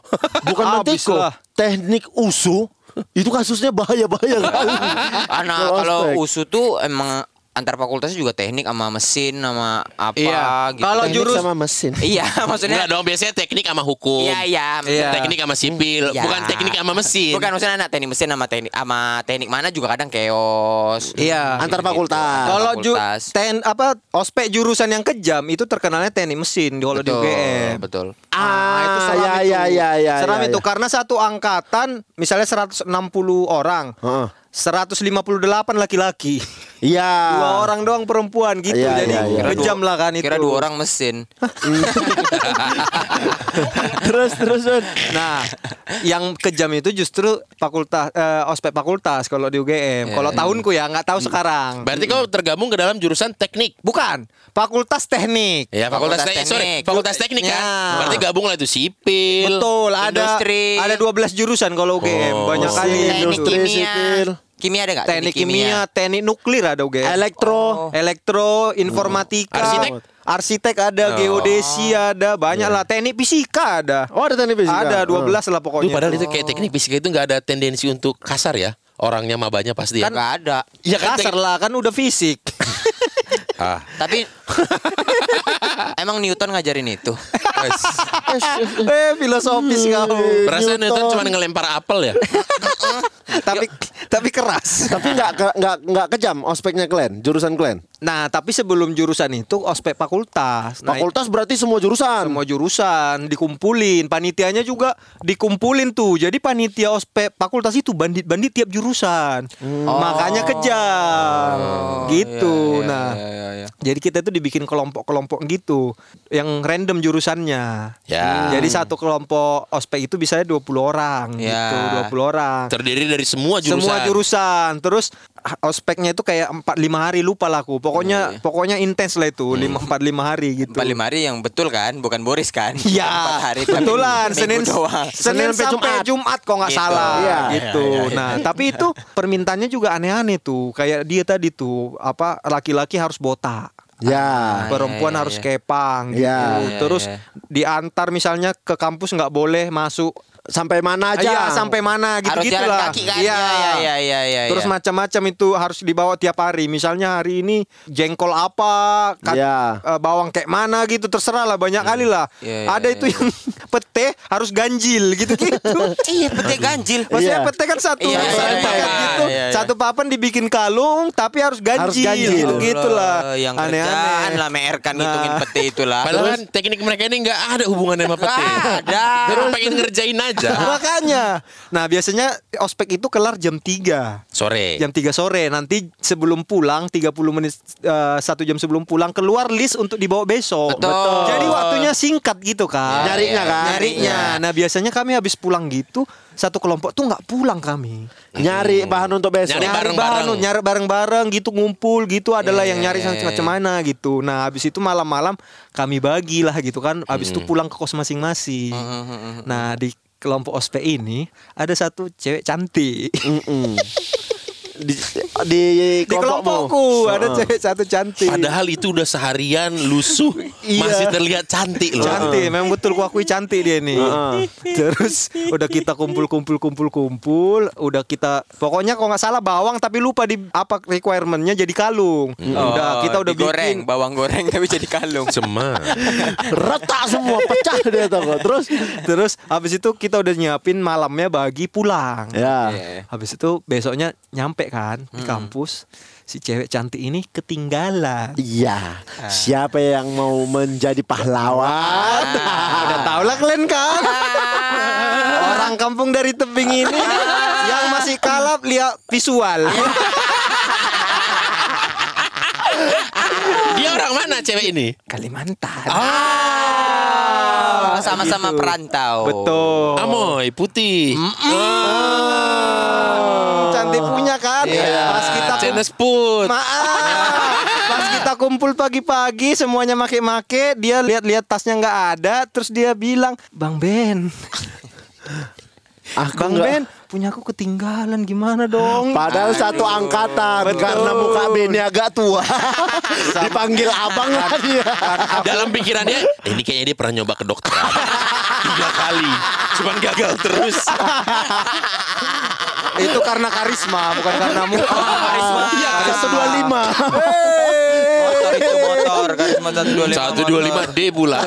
Bukan Habis (laughs) mentiko. Teknik USU itu kasusnya bahaya-bahaya kali. (laughs) Anak Kalau. USU tuh emang antar fakultasnya juga teknik sama mesin sama apa Iya. gitu. Kalau jurus- sama mesin. (laughs) Iya, maksudnya Enggak dong, biasanya teknik sama hukum. Iya, iya. Iya. Teknik sama sipil, Iya. bukan teknik sama mesin. Bukan maksudnya anak teknik mesin sama teknik sama teknik mana juga kadang chaos. Iya. Antar Gitu-gitu. fakultas. Kalau ju fakultas. ten apa ospek jurusan yang kejam itu terkenalnya teknik mesin kalau di betul, UGM. betul. Ah, itu seram ya, itu. ya, ya, ya, seram ya, itu ya. karena satu angkatan misalnya 160 orang. Heeh. 158 laki-laki. Iya. Dua orang doang perempuan gitu. Iya, Jadi iya, iya. kejam lah kan itu. Kira dua orang mesin. (laughs) terus terus. Nah, yang kejam itu justru fakultas eh, ospek fakultas kalau di UGM. Iya, kalau iya. tahunku ya nggak tahu sekarang. Berarti kau tergabung ke dalam jurusan teknik. Bukan, fakultas teknik. Ya, fakultas, Fakultas teknik. Sorry, fakultas teknik kan. Ya. Berarti gabung lah itu sipil. Betul, ada industri. ada 12 jurusan kalau UGM. Oh. Banyak kali. Industri, sipil. Kimia ada nggak? Teknik kimia, teknik nuklir ada UGM. Elektro. Elektro, informatika, Arsitek? arsitek ada, Oh. geodesi ada, banyak lah. Teknik fisika ada. Oh, ada teknik fisika. Ada 12 lah Duh, pokoknya. padahal itu kayak teknik fisika itu nggak ada tendensi untuk kasar ya. Orangnya mabanya pasti ya. Kan nggak ada. Iya kan, Kasar lah kan udah fisik. (laughs) Ah. Tapi (laughs) Emang Newton ngajarin itu? (laughs) Eh filosofis kau. Perasaan Newton cuma ngelempar apel ya. (laughs) tapi tapi keras. Tapi nggak nggak nggak kejam ospeknya kalian, jurusan kalian. Nah, tapi sebelum jurusan itu ospek fakultas. Nah, Fakultas berarti semua jurusan. semua jurusan dikumpulin, panitianya juga dikumpulin tuh. Jadi panitia ospek fakultas itu bandit-bandit tiap jurusan. Makanya kejam. gitu. iya, iya, nah, iya, iya, iya. jadi kita tuh dibikin kelompok-kelompok gitu yang random jurusannya. Ya. Jadi satu kelompok ospek itu bisa 20 orang Ya. gitu, 20 orang. Terdiri dari semua jurusan. Semua jurusan. Terus ospeknya itu kayak 4 5 hari lupa lah aku. Pokoknya pokoknya intens lah itu, 5 4 5 hari gitu. Empat lima hari yang betul kan, bukan Boris kan? (laughs) Iya, Empat hari betulan Senin doang. Senin Senin sampai sampai Jumat. Jumat kok nggak Gitu. salah Iya. gitu. Nah, tapi itu permintaannya juga aneh-aneh tuh. Kayak dia tadi tuh apa laki-laki harus botak. Ya. perempuan iya, iya, harus iya. kepang gitu. Iya, iya, Terus diantar misalnya ke kampus nggak boleh masuk Sampai mana aja? Iya, sampai mana gitu Harus jalan gitulah. kaki kan? Iya. Iya, iya, iya, iya, Terus iya. macam-macam itu harus dibawa tiap hari. Misalnya hari ini jengkol apa, kat- Iya. eh, bawang kayak mana gitu terserah lah banyak kali lah. Iya, iya, Ada iya, itu yang (laughs) pete harus ganjil gitu-gitu. (laughs) Iya, pete ganjil. Maksudnya Iya. pete kan satu Iya, satu iya, paket iya, gitu. iya, iya. Satu papan dibikin kalung tapi harus ganjil, Harus ganjil. gitu gitulah. Yang kerjaan lah mer kan Nah. ngitungin pete itulah. Padahal kan teknik mereka ini nggak ada hubungannya sama. Nggak ada. Terus pengen ngerjain aja. (laughs) Makanya. Nah, biasanya ospek itu kelar jam 3. Sore. Jam 3 sore nanti sebelum pulang 30 menit eh, satu jam sebelum pulang keluar list untuk dibawa besok. Betul. Jadi waktunya singkat gitu kan. Nyarinya Iya, kan? Nyarinya. Nah, biasanya kami habis pulang gitu satu kelompok tuh nggak pulang kami. Nyari bahan untuk besok. Nyari Nyari bareng-bareng. bahan, nyari bareng-bareng gitu ngumpul gitu adalah Iya, yang nyari iya, iya, macam mana gitu. Nah, habis itu malam-malam kami bagilah gitu kan. Habis itu pulang ke kos masing-masing. Nah, di kelompok ospek ini ada satu cewek cantik. Mm-mm. (laughs) di, di Di kelompokku ada cewek satu cantik. Padahal itu udah seharian lusuh Iya. masih terlihat cantik loh. Cantik, memang betul ku akui cantik dia nih. Terus udah kita kumpul kumpul kumpul kumpul, udah kita pokoknya kalau nggak salah bawang tapi lupa di apa requirementnya jadi kalung. Udah kita udah Oh, digoreng, bikin. bawang goreng tapi jadi kalung. Cema. (laughs) retak semua pecah dia kok. Terus Terus habis itu kita udah nyiapin malamnya bagi pulang. ya. Iya. Habis itu besoknya nyampe kan di kampus. Si cewek cantik ini ketinggalan. Iya. Siapa yang mau menjadi pahlawan? Udah tau lah kalian kan (laughs) Orang kampung dari tebing ini Yang masih kalap lihat visual (laughs) Dia orang mana cewek ini? Kalimantan Oh, sama-sama gitu. perantau. Betul Amoy putih. Cantik punya kan Pas kita Cenes put. Maaf Pas kita kumpul pagi-pagi Semuanya make-make Dia lihat-lihat tasnya nggak ada Terus dia bilang Bang Ben Aku Bang nggak- Ben Punya aku ketinggalan Gimana dong Padahal satu angkatan Betul. karena muka Beni agak tua. (laughs) Dipanggil abang lah dia. Dalam pikirannya, "Eh, ini kayaknya dia pernah nyoba ke dokter. Tiga kali, cuman gagal terus. (laughs) Itu karena karisma Bukan karena muka Karisma Iya, satu dua lima. Motor itu motor, karisma 125. Satu dua lima D pula.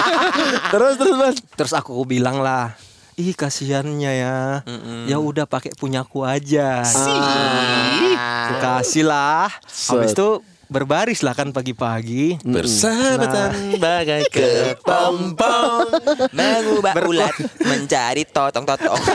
(laughs) Terus terus mas. Terus aku bilang lah Ih kasihannya ya. Ya udah pakai punyaku aja. Aku kasih lah. Habis itu berbaris lah kan pagi-pagi Persahabatan bagai kepompong. Mengubah ulat mencari totong-totong. (laughs)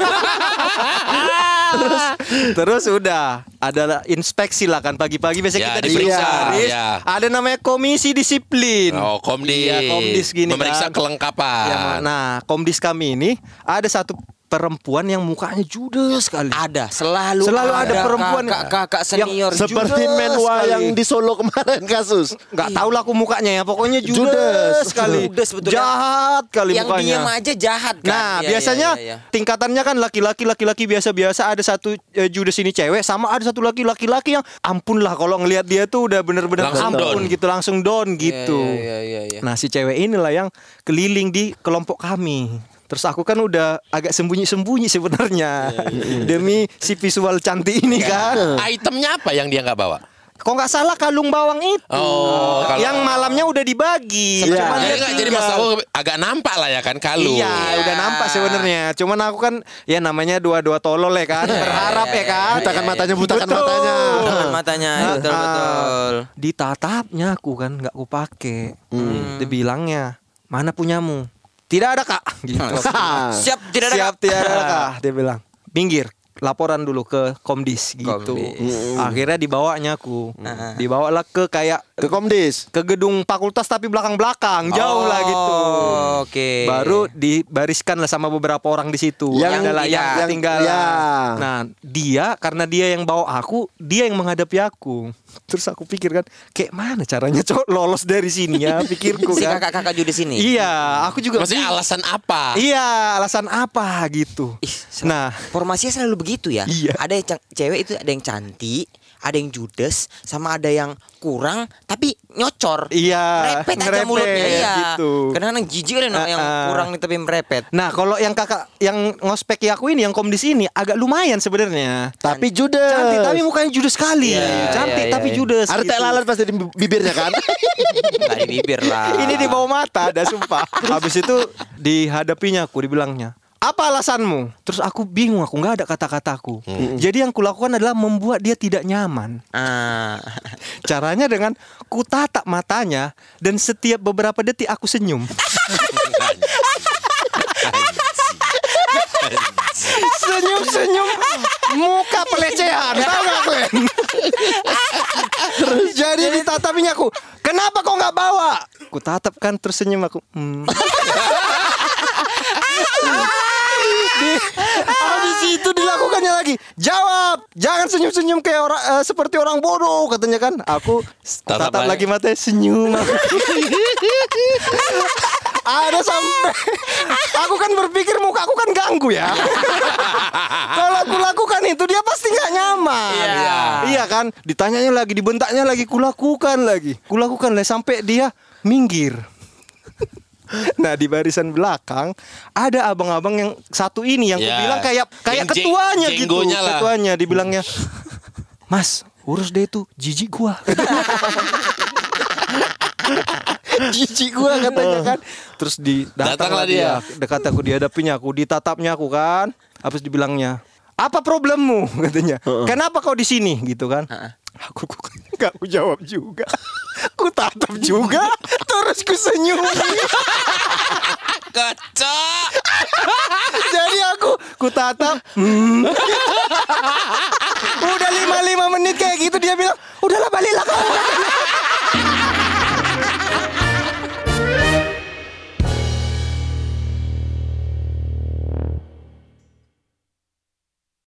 Terus udah Ada inspeksi lah kan Pagi-pagi biasanya Ya, kita diperiksa, diperiksa ya. Ada namanya komisi disiplin Oh, komdis. Iya, komdis gini Memeriksa kan. kelengkapan. Ya, Nah komdis kami ini Ada satu perempuan yang mukanya judes sekali Ada, selalu, Selalu ada perempuan kakak-kakak yang senior Seperti Judes menwa sekali. yang di Solo kemarin kasus. nggak tahu lah aku mukanya ya pokoknya judes, Judes. sekali Judes betul. jahat kali yang mukanya diem aja jahat kan. Nah, Iya, biasanya iya, iya, iya. tingkatannya kan laki-laki laki-laki biasa-biasa ada satu eh, judes ini cewek sama ada satu laki laki-laki yang ampun lah kalau ngelihat dia tuh udah bener-bener ampun down. gitu langsung down gitu. Iya, iya, iya, iya. Nah, si cewek inilah yang keliling di kelompok kami. Terus aku kan udah agak sembunyi-sembunyi sebenarnya Iya, demi si visual cantik ini kan. Itemnya apa yang dia nggak bawa? kok nggak salah kalung bawang itu. Oh, kalau- yang malamnya udah dibagi. Iya. Cuman Jadi dia nggak jadi masa oh, agak nampak lah ya kan kalung. Iya, udah nampak sebenarnya. Cuman aku kan ya namanya dua-dua tolol ya kan. Berharap ya kan. Butakan matanya, butakan Betul. matanya. Dengan matanya betul Ah, betul. Ditatapnya aku kan nggak aku pakai. Dia bilangnya, "Mana punyamu?" Tidak ada, Kak. Gitu. (laughs) Siap tidak ada. Siap Kak? tidak ada, Kak. Dia (laughs) bilang, "Minggir." Laporan dulu ke Komdis gitu. Komdis. Akhirnya dibawanya aku. Ah. Dibawalah ke kayak Ke Komdis. ke gedung fakultas tapi belakang-belakang, jauh lah gitu. Oh, Oke. Baru dibariskan lah sama beberapa orang di situ. Yang adalah tidak. yang Yang- tinggal. ya. Nah, dia karena dia yang bawa aku, dia yang menghadapi aku. Terus aku pikir kan, kayak mana caranya (laughs) cok lolos dari sini ya, pikirku si kan. kakak-kakak Judes ini. Iya, aku juga. Maksudnya alasan apa? Iya, alasan apa gitu. Ih, Nah, formasinya selalu begitu ya. Iya. Ada yang cewek itu ada yang cantik, ada yang judes, sama ada yang kurang tapi nyocor. Iya, Merepet aja ngerepet, mulutnya iya. gitu. Kadang-kadang jijik kan Ah, yang kurang nih tapi merepet. nah kalau yang kakak yang ngospek aku ini, yang komdis ini agak lumayan sebenarnya. Tapi judes. Cantik tapi mukanya judes sekali. Iya, Cantik iya, tapi iya. judes. Ada gitu. lalat pasti di bibirnya kan? (laughs) Enggak di bibir lah. Ini di bawah mata ada sumpah. Habis itu dihadapinya aku dibilangnya apa alasanmu? Terus aku bingung, aku nggak ada kata-kataku. Jadi yang kulakukan adalah membuat dia tidak nyaman. Ah. (laughs) Caranya dengan ku tatap matanya dan setiap beberapa detik aku senyum. Senyum-senyum muka pelecehan, tahu gak kalian? Terus jadi ditatapinya aku, kenapa kau nggak bawa? Ku tatap kan terus senyum aku. Hmm. (laughs) Di- Habis itu dilakukannya lagi. Jawab, jangan senyum-senyum kayak orang eh, seperti orang bodoh katanya kan. Aku Tatap tatap lagi. matanya senyum. Ada sampai aku kan berpikir muka aku kan ganggu ya. Kalau aku lakukan itu dia pasti nggak nyaman. Iya. Iya kan? Ditanyanya lagi, dibentaknya lagi, kulakukan lagi. Kulakukan lah sampai dia minggir. Nah di barisan belakang ada abang-abang yang satu ini yang Ya. bilang kayak kayak Yang jeng- ketuanya gitu, jenggonya lah. ketuanya dibilangnya, Mas urus deh tuh jijik gua. (laughs) jijik gua katanya kan. Terus di Datanglah datanglah dia. dia, dekat aku dihadapinya aku, ditatapnya aku kan. Habis dibilangnya, apa problemmu (laughs) katanya? Kenapa kau di sini gitu kan? Aku aku nggak aku jawab juga. Ku tatap juga, terus ku senyum. Kocok. Jadi aku ku tatap. hmm. Udah lima lima menit kayak gitu dia bilang